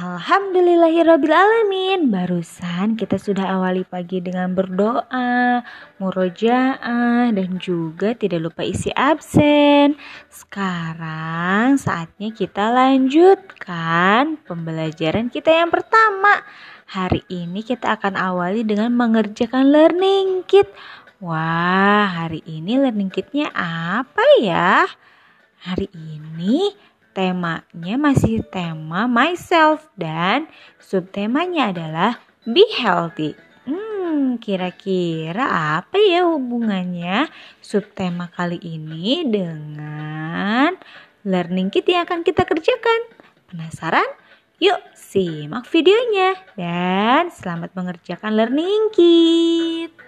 Alhamdulillahirrabbilalamin. Barusan kita sudah awali pagi dengan berdoa, murojaah, dan juga tidak lupa isi absen. Sekarang saatnya kita lanjutkan pembelajaran kita yang pertama. Hari ini kita akan awali dengan mengerjakan learning kit. Wah, hari ini learning kitnya apa ya? Hari ini temanya masih tema myself dan subtemanya adalah be healthy. Hmm, kira-kira apa ya hubungannya subtema kali ini dengan learning kit yang akan kita kerjakan? Penasaran? Yuk simak videonya dan selamat mengerjakan learning kit.